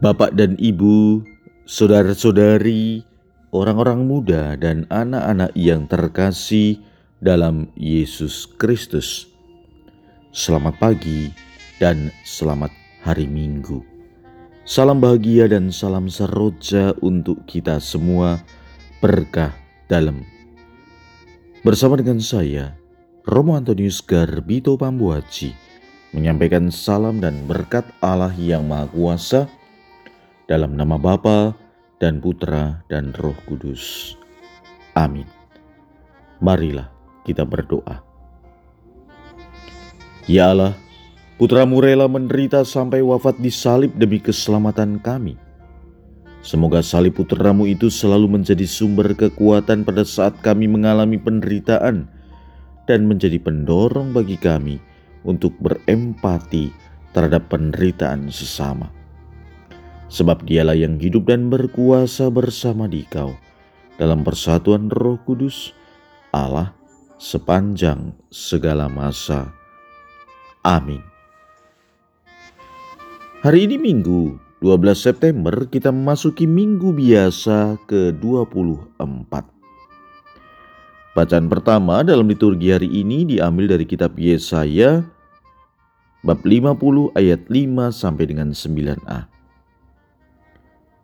Bapak dan Ibu, saudara-saudari, orang-orang muda, dan anak-anak yang terkasih dalam Yesus Kristus. Selamat pagi dan selamat hari Minggu. Salam bahagia dan salam seroja untuk kita semua, berkah dalam. Bersama dengan saya, Romo Antonius Garbito Pambuaci, menyampaikan salam dan berkat Allah yang Maha Kuasa, dalam nama Bapa dan Putra dan Roh Kudus. Amin. Marilah kita berdoa. Ya Allah, putramu rela menderita sampai wafat di salib demi keselamatan kami. Semoga salib putramu itu selalu menjadi sumber kekuatan pada saat kami mengalami penderitaan dan menjadi pendorong bagi kami untuk berempati terhadap penderitaan sesama sebab dialah yang hidup dan berkuasa bersama di kau dalam persatuan roh kudus Allah sepanjang segala masa. Amin. Hari ini Minggu 12 September kita memasuki minggu biasa ke-24. Bacaan pertama dalam liturgi hari ini diambil dari kitab Yesaya bab 50 ayat 5 sampai dengan 9a.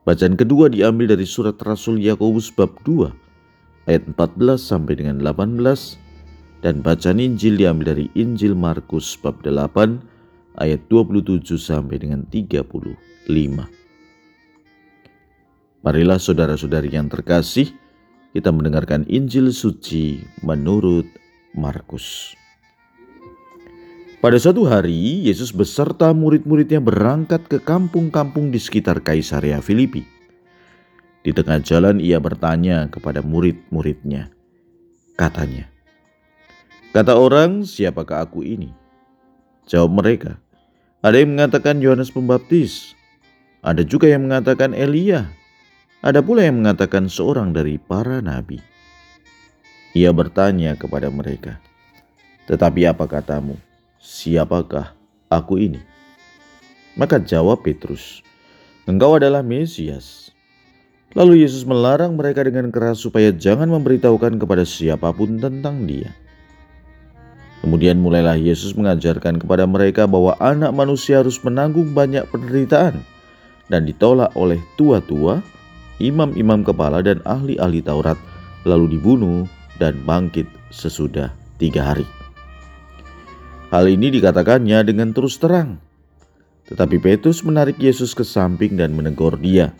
Bacaan kedua diambil dari surat Rasul Yakobus bab 2 ayat 14 sampai dengan 18 dan bacaan Injil diambil dari Injil Markus bab 8 ayat 27 sampai dengan 35. Marilah saudara-saudari yang terkasih, kita mendengarkan Injil suci menurut Markus. Pada suatu hari, Yesus beserta murid-muridnya berangkat ke kampung-kampung di sekitar Kaisaria Filipi. Di tengah jalan ia bertanya kepada murid-muridnya. Katanya, Kata orang, siapakah aku ini? Jawab mereka, ada yang mengatakan Yohanes Pembaptis, ada juga yang mengatakan Elia, ada pula yang mengatakan seorang dari para nabi. Ia bertanya kepada mereka, tetapi apa katamu? Siapakah aku ini? Maka jawab Petrus, engkau adalah Mesias. Lalu Yesus melarang mereka dengan keras supaya jangan memberitahukan kepada siapa pun tentang dia. Kemudian mulailah Yesus mengajarkan kepada mereka bahwa anak manusia harus menanggung banyak penderitaan dan ditolak oleh tua-tua, imam-imam kepala dan ahli-ahli Taurat, lalu dibunuh dan bangkit sesudah tiga hari. Hal ini dikatakannya dengan terus terang. Tetapi Petrus menarik Yesus ke samping dan menegur dia.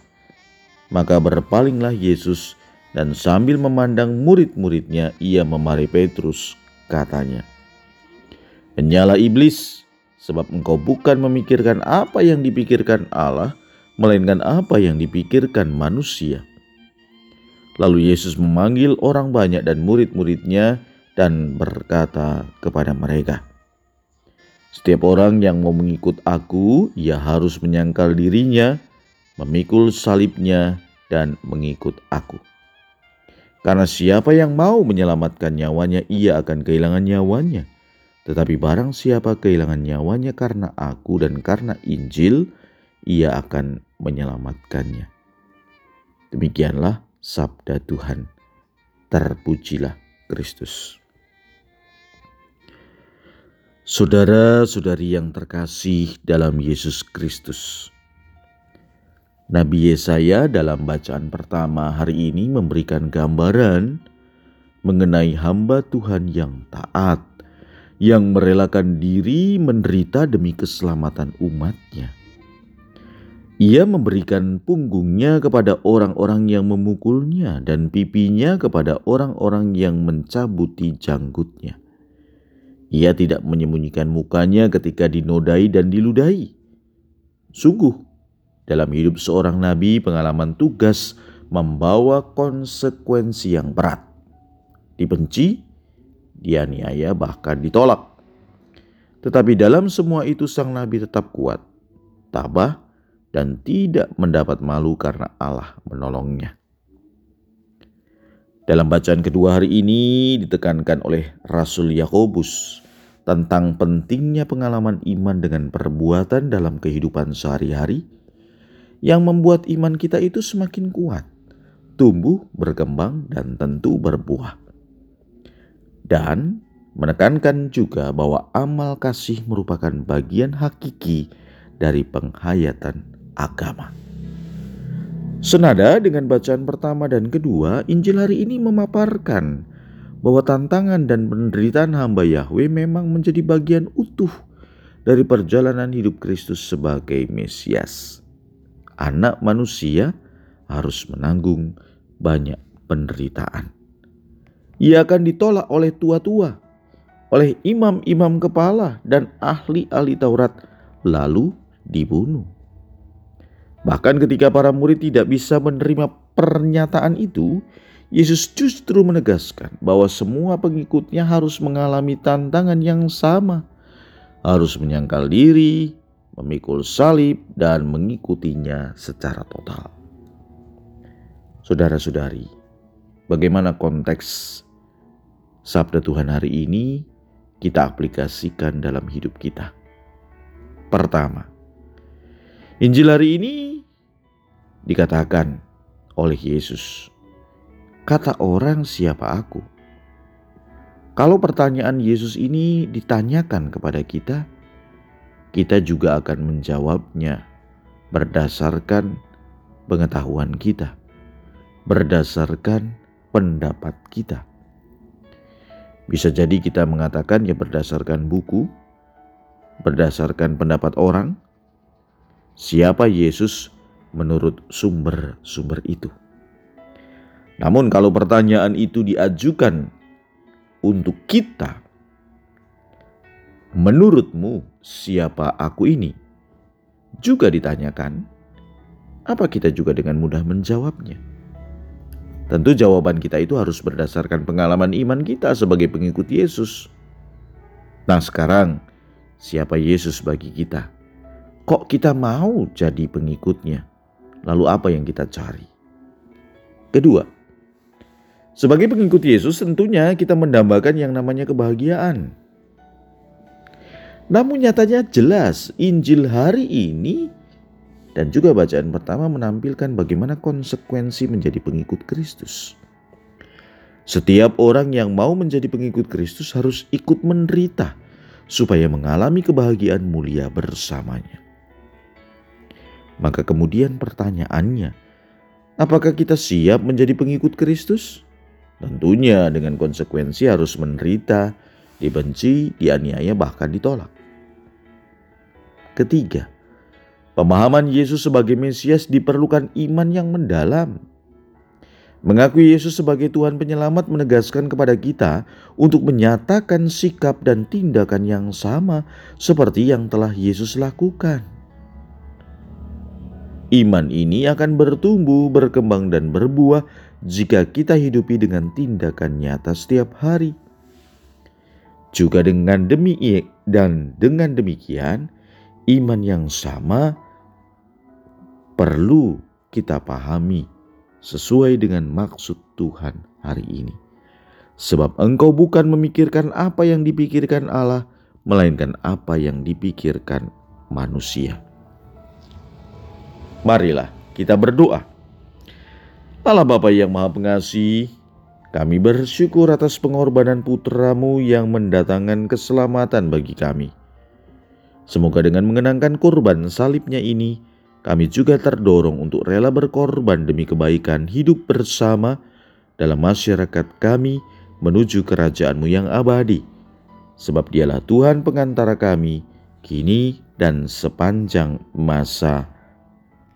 Maka berpalinglah Yesus dan sambil memandang murid-muridnya ia memarahi Petrus katanya. Menyala iblis sebab engkau bukan memikirkan apa yang dipikirkan Allah melainkan apa yang dipikirkan manusia. Lalu Yesus memanggil orang banyak dan murid-muridnya dan berkata kepada mereka, setiap orang yang mau mengikut aku, ia harus menyangkal dirinya, memikul salibnya, dan mengikut aku. Karena siapa yang mau menyelamatkan nyawanya, ia akan kehilangan nyawanya. Tetapi barang siapa kehilangan nyawanya karena aku dan karena Injil, ia akan menyelamatkannya. Demikianlah sabda Tuhan. Terpujilah Kristus. Saudara-saudari yang terkasih dalam Yesus Kristus. Nabi Yesaya dalam bacaan pertama hari ini memberikan gambaran mengenai hamba Tuhan yang taat, yang merelakan diri menderita demi keselamatan umatnya. Ia memberikan punggungnya kepada orang-orang yang memukulnya dan pipinya kepada orang-orang yang mencabuti janggutnya. Ia tidak menyembunyikan mukanya ketika dinodai dan diludahi. Sungguh, dalam hidup seorang nabi, pengalaman tugas membawa konsekuensi yang berat. Dibenci, dianiaya, bahkan ditolak. Tetapi dalam semua itu sang nabi tetap kuat, tabah, dan tidak mendapat malu karena Allah menolongnya. Dalam bacaan kedua hari ini ditekankan oleh Rasul Yakobus tentang pentingnya pengalaman iman dengan perbuatan dalam kehidupan sehari-hari yang membuat iman kita itu semakin kuat, tumbuh, berkembang, dan tentu berbuah. Dan menekankan juga bahwa amal kasih merupakan bagian hakiki dari penghayatan agama. Senada dengan bacaan pertama dan kedua, Injil hari ini memaparkan bahwa tantangan dan penderitaan hamba Yahweh memang menjadi bagian utuh dari perjalanan hidup Kristus sebagai Mesias anak manusia harus menanggung banyak penderitaan. Ia akan ditolak oleh tua-tua, oleh imam-imam kepala dan ahli-ahli Taurat, lalu dibunuh. Bahkan ketika para murid tidak bisa menerima pernyataan itu, Yesus justru menegaskan bahwa semua pengikutnya harus mengalami tantangan yang sama, harus menyangkal diri, memikul salib, dan mengikutinya secara total. Saudara-saudari, bagaimana konteks sabda Tuhan hari ini kita aplikasikan dalam hidup kita? Pertama, Injil hari ini dikatakan oleh Yesus, "Kata orang, siapa aku?" Kalau pertanyaan Yesus ini ditanyakan kepada kita, kita juga akan menjawabnya berdasarkan pengetahuan kita, berdasarkan pendapat kita. Bisa jadi kita mengatakan ya berdasarkan buku, berdasarkan pendapat orang, siapa Yesus menurut sumber-sumber itu. Namun kalau pertanyaan itu diajukan untuk kita Menurutmu, siapa aku ini? Juga ditanyakan, apa kita juga dengan mudah menjawabnya? Tentu jawaban kita itu harus berdasarkan pengalaman iman kita sebagai pengikut Yesus. Nah sekarang, siapa Yesus bagi kita? Kok kita mau jadi pengikutnya? Lalu apa yang kita cari? Kedua, sebagai pengikut Yesus tentunya kita mendambakan yang namanya kebahagiaan. Namun nyatanya jelas Injil hari ini dan juga bacaan pertama menampilkan bagaimana konsekuensi menjadi pengikut Kristus. Setiap orang yang mau menjadi pengikut Kristus harus ikut menderita supaya mengalami kebahagiaan mulia bersamanya. Maka kemudian pertanyaannya, apakah kita siap menjadi pengikut Kristus? Tentunya dengan konsekuensi harus menderita, dibenci, dianiaya, bahkan ditolak. Ketiga, pemahaman Yesus sebagai Mesias diperlukan iman yang mendalam. Mengakui Yesus sebagai Tuhan penyelamat menegaskan kepada kita untuk menyatakan sikap dan tindakan yang sama seperti yang telah Yesus lakukan. Iman ini akan bertumbuh, berkembang, dan berbuah jika kita hidupi dengan tindakan nyata setiap hari. Juga dengan demi dan dengan demikian, iman yang sama perlu kita pahami sesuai dengan maksud Tuhan hari ini. Sebab engkau bukan memikirkan apa yang dipikirkan Allah, melainkan apa yang dipikirkan manusia. Marilah kita berdoa. Allah Bapa yang Maha Pengasih, kami bersyukur atas pengorbanan putramu yang mendatangkan keselamatan bagi kami. Semoga dengan mengenangkan kurban salibnya ini, kami juga terdorong untuk rela berkorban demi kebaikan hidup bersama dalam masyarakat kami menuju kerajaanmu yang abadi. Sebab dialah Tuhan pengantara kami, kini dan sepanjang masa.